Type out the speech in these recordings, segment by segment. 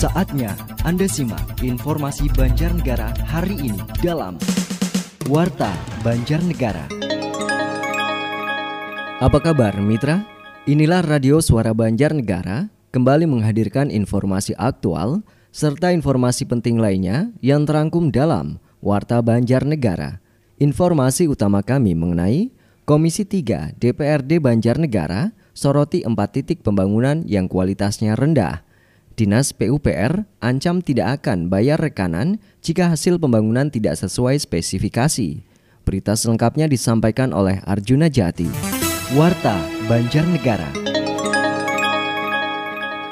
Saatnya Anda simak informasi Banjarnegara hari ini dalam Warta Banjarnegara. Apa kabar mitra? Inilah Radio Suara Banjarnegara kembali menghadirkan informasi aktual serta informasi penting lainnya yang terangkum dalam Warta Banjarnegara. Informasi utama kami mengenai Komisi 3 DPRD Banjarnegara soroti empat titik pembangunan yang kualitasnya rendah. Dinas PUPR ancam tidak akan bayar rekanan jika hasil pembangunan tidak sesuai spesifikasi. Berita selengkapnya disampaikan oleh Arjuna Jati. Warta Banjarnegara.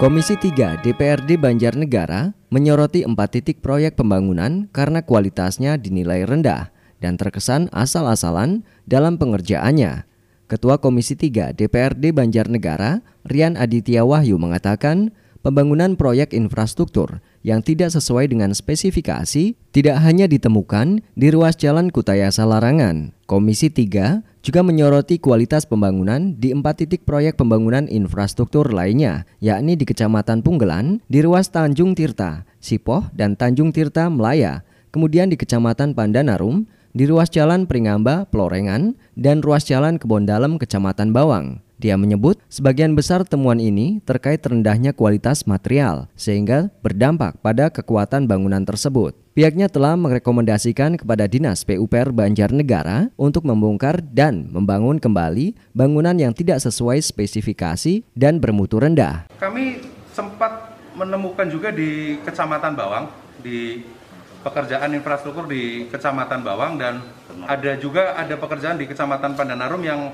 Komisi 3 DPRD Banjarnegara menyoroti empat titik proyek pembangunan karena kualitasnya dinilai rendah dan terkesan asal-asalan dalam pengerjaannya. Ketua Komisi 3 DPRD Banjarnegara, Rian Aditya Wahyu mengatakan, pembangunan proyek infrastruktur yang tidak sesuai dengan spesifikasi tidak hanya ditemukan di ruas jalan Kutayasa Larangan. Komisi 3 juga menyoroti kualitas pembangunan di empat titik proyek pembangunan infrastruktur lainnya, yakni di Kecamatan Punggelan, di ruas Tanjung Tirta, Sipoh, dan Tanjung Tirta, Melaya, kemudian di Kecamatan Pandanarum, di ruas jalan Pringamba, Plorengan, dan ruas jalan Kebon Dalem, Kecamatan Bawang. Dia menyebut sebagian besar temuan ini terkait rendahnya kualitas material sehingga berdampak pada kekuatan bangunan tersebut. Pihaknya telah merekomendasikan kepada Dinas PUPR Banjarnegara untuk membongkar dan membangun kembali bangunan yang tidak sesuai spesifikasi dan bermutu rendah. Kami sempat menemukan juga di Kecamatan Bawang di pekerjaan infrastruktur di Kecamatan Bawang dan ada juga ada pekerjaan di Kecamatan Pandanarum yang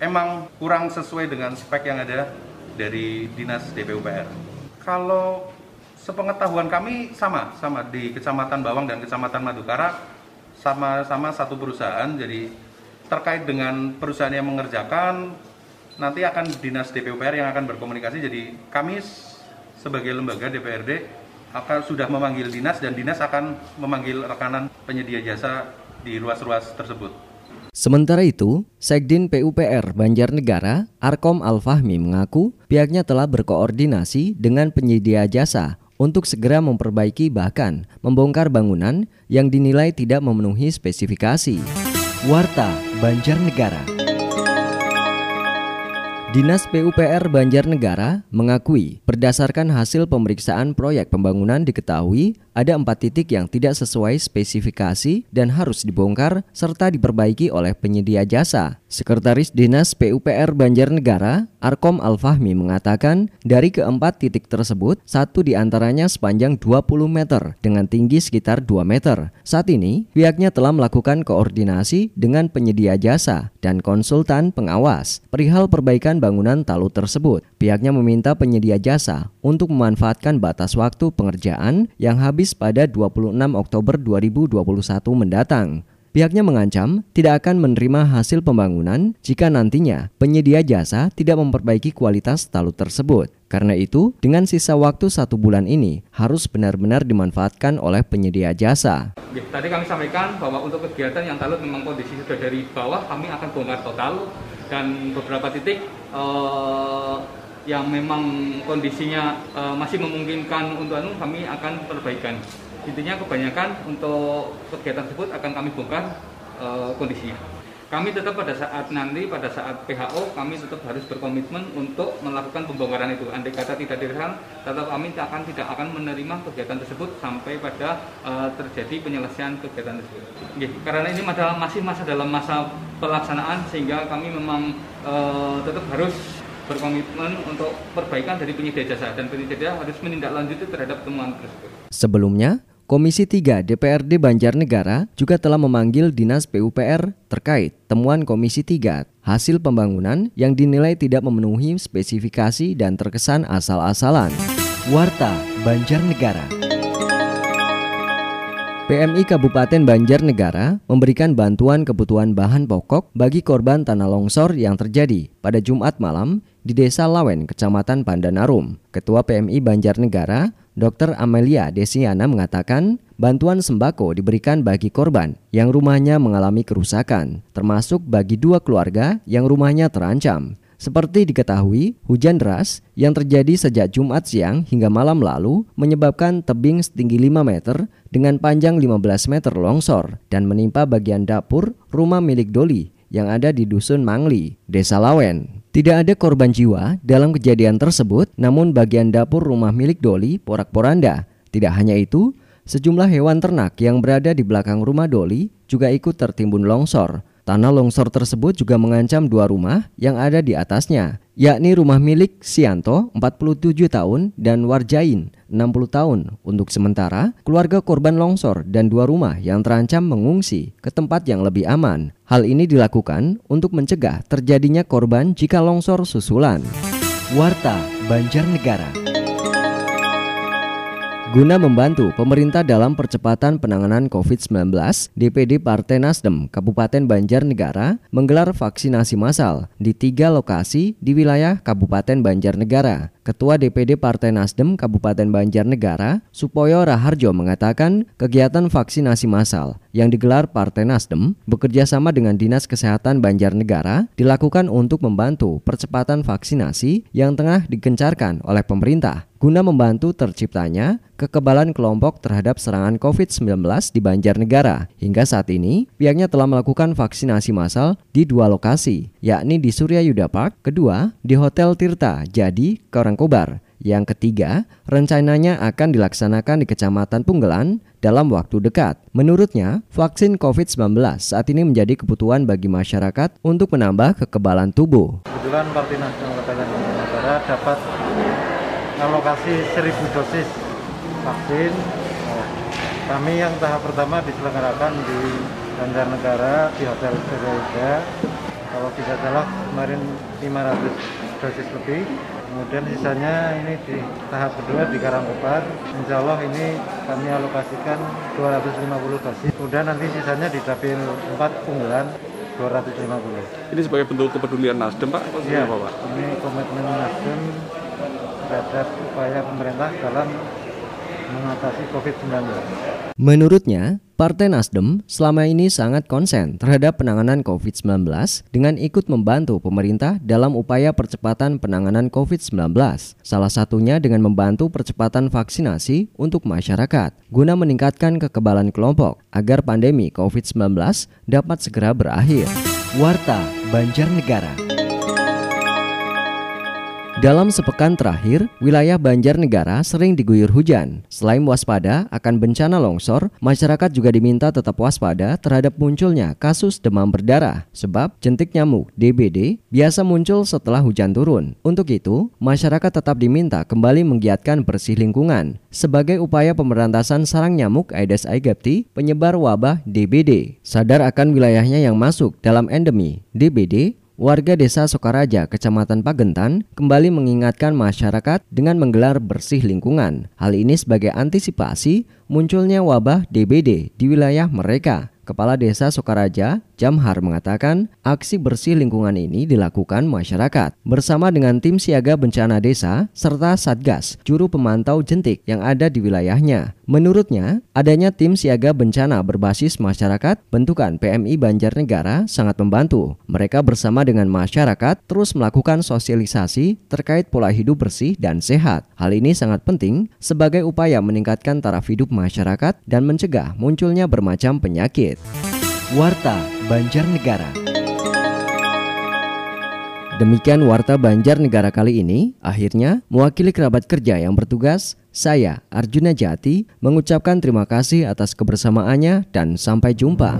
emang kurang sesuai dengan spek yang ada dari Dinas DPUPR. Kalau sepengetahuan kami sama, sama di Kecamatan Bawang dan Kecamatan Madukara sama-sama satu perusahaan. Jadi terkait dengan perusahaan yang mengerjakan nanti akan Dinas DPUPR yang akan berkomunikasi. Jadi kami sebagai lembaga DPRD akan sudah memanggil dinas dan dinas akan memanggil rekanan penyedia jasa di ruas-ruas tersebut. Sementara itu, Sekdin PUPR Banjarnegara, Arkom Al-Fahmi mengaku pihaknya telah berkoordinasi dengan penyedia jasa untuk segera memperbaiki bahkan membongkar bangunan yang dinilai tidak memenuhi spesifikasi. Warta Banjarnegara. Dinas PUPR Banjarnegara mengakui berdasarkan hasil pemeriksaan proyek pembangunan diketahui ada empat titik yang tidak sesuai spesifikasi dan harus dibongkar serta diperbaiki oleh penyedia jasa. Sekretaris Dinas PUPR Banjarnegara, Arkom Al-Fahmi mengatakan dari keempat titik tersebut, satu di antaranya sepanjang 20 meter dengan tinggi sekitar 2 meter. Saat ini, pihaknya telah melakukan koordinasi dengan penyedia jasa dan konsultan pengawas perihal perbaikan bangunan talut tersebut. Pihaknya meminta penyedia jasa untuk memanfaatkan batas waktu pengerjaan yang habis pada 26 Oktober 2021 mendatang. Pihaknya mengancam tidak akan menerima hasil pembangunan jika nantinya penyedia jasa tidak memperbaiki kualitas talut tersebut. Karena itu, dengan sisa waktu satu bulan ini harus benar-benar dimanfaatkan oleh penyedia jasa. Ya, tadi kami sampaikan bahwa untuk kegiatan yang talut memang kondisi sudah dari bawah, kami akan bongkar total dan beberapa titik uh, yang memang kondisinya uh, masih memungkinkan untuk anu kami akan perbaikan. Intinya kebanyakan untuk kegiatan tersebut akan kami bongkar uh, kondisinya. Kami tetap pada saat nanti pada saat PHO kami tetap harus berkomitmen untuk melakukan pembongkaran itu. Andai kata tidak direkam, tetap kami akan tidak akan menerima kegiatan tersebut sampai pada uh, terjadi penyelesaian kegiatan tersebut. Oke, karena ini masih masa dalam masa pelaksanaan sehingga kami memang uh, tetap harus berkomitmen untuk perbaikan dari penyedia jasa dan penyedia harus menindaklanjuti terhadap temuan tersebut. Sebelumnya, Komisi 3 DPRD Banjarnegara juga telah memanggil Dinas PUPR terkait temuan Komisi 3 hasil pembangunan yang dinilai tidak memenuhi spesifikasi dan terkesan asal-asalan. Warta Banjarnegara. PMI Kabupaten Banjarnegara memberikan bantuan kebutuhan bahan pokok bagi korban tanah longsor yang terjadi pada Jumat malam di Desa Lawen, Kecamatan Pandanarum. Ketua PMI Banjarnegara, Dr. Amelia Desiana mengatakan bantuan sembako diberikan bagi korban yang rumahnya mengalami kerusakan, termasuk bagi dua keluarga yang rumahnya terancam. Seperti diketahui, hujan deras yang terjadi sejak Jumat siang hingga malam lalu menyebabkan tebing setinggi 5 meter dengan panjang 15 meter longsor dan menimpa bagian dapur rumah milik Doli yang ada di Dusun Mangli, Desa Lawen. Tidak ada korban jiwa dalam kejadian tersebut, namun bagian dapur rumah milik Doli porak-poranda. Tidak hanya itu, sejumlah hewan ternak yang berada di belakang rumah Doli juga ikut tertimbun longsor. Tanah longsor tersebut juga mengancam dua rumah yang ada di atasnya, yakni rumah milik Sianto 47 tahun dan Warjain 60 tahun. Untuk sementara, keluarga korban longsor dan dua rumah yang terancam mengungsi ke tempat yang lebih aman. Hal ini dilakukan untuk mencegah terjadinya korban jika longsor susulan. Warta Banjarnegara Guna membantu pemerintah dalam percepatan penanganan COVID-19, DPD Partai Nasdem Kabupaten Banjarnegara menggelar vaksinasi massal di tiga lokasi di wilayah Kabupaten Banjarnegara. Ketua DPD Partai Nasdem Kabupaten Banjarnegara, Supoyo Raharjo mengatakan kegiatan vaksinasi massal yang digelar Partai Nasdem bekerja sama dengan Dinas Kesehatan Banjarnegara dilakukan untuk membantu percepatan vaksinasi yang tengah digencarkan oleh pemerintah guna membantu terciptanya kekebalan kelompok terhadap serangan COVID-19 di Banjarnegara. Hingga saat ini, pihaknya telah melakukan vaksinasi massal di dua lokasi, yakni di Surya Yuda Park, kedua di Hotel Tirta Jadi, Karangkobar. Yang ketiga, rencananya akan dilaksanakan di Kecamatan Punggelan dalam waktu dekat. Menurutnya, vaksin COVID-19 saat ini menjadi kebutuhan bagi masyarakat untuk menambah kekebalan tubuh. Kebetulan Partai Nasional Negara dapat alokasi 1000 dosis vaksin. kami yang tahap pertama diselenggarakan di Banjarnegara di Hotel Surya Kalau tidak salah kemarin 500 dosis lebih. Kemudian sisanya ini di tahap kedua di Karangkobar. Insya Allah ini kami alokasikan 250 dosis. Kemudian nanti sisanya di dapil 4 unggulan 250. Ini sebagai bentuk kepedulian Nasdem Pak? Iya, Pak. Ini komitmen Nasdem terhadap upaya pemerintah dalam mengatasi COVID-19. Menurutnya, Partai Nasdem selama ini sangat konsen terhadap penanganan COVID-19 dengan ikut membantu pemerintah dalam upaya percepatan penanganan COVID-19. Salah satunya dengan membantu percepatan vaksinasi untuk masyarakat guna meningkatkan kekebalan kelompok agar pandemi COVID-19 dapat segera berakhir. Warta Banjarnegara. Dalam sepekan terakhir, wilayah Banjarnegara sering diguyur hujan. Selain waspada akan bencana longsor, masyarakat juga diminta tetap waspada terhadap munculnya kasus demam berdarah. Sebab jentik nyamuk DBD biasa muncul setelah hujan turun. Untuk itu, masyarakat tetap diminta kembali menggiatkan bersih lingkungan sebagai upaya pemberantasan sarang nyamuk Aedes aegypti penyebar wabah DBD. Sadar akan wilayahnya yang masuk dalam endemi DBD, Warga Desa Sokaraja, Kecamatan Pagentan, kembali mengingatkan masyarakat dengan menggelar bersih lingkungan. Hal ini sebagai antisipasi munculnya wabah DBD di wilayah mereka. Kepala Desa Sokaraja, Jamhar mengatakan aksi bersih lingkungan ini dilakukan masyarakat bersama dengan tim siaga bencana desa serta Satgas, juru pemantau jentik yang ada di wilayahnya. Menurutnya, adanya tim siaga bencana berbasis masyarakat bentukan PMI Banjarnegara sangat membantu. Mereka bersama dengan masyarakat terus melakukan sosialisasi terkait pola hidup bersih dan sehat. Hal ini sangat penting sebagai upaya meningkatkan taraf hidup masyarakat dan mencegah munculnya bermacam penyakit. Warta Banjarnegara Demikian Warta Banjarnegara kali ini. Akhirnya, mewakili kerabat kerja yang bertugas, saya Arjuna Jati mengucapkan terima kasih atas kebersamaannya dan sampai jumpa.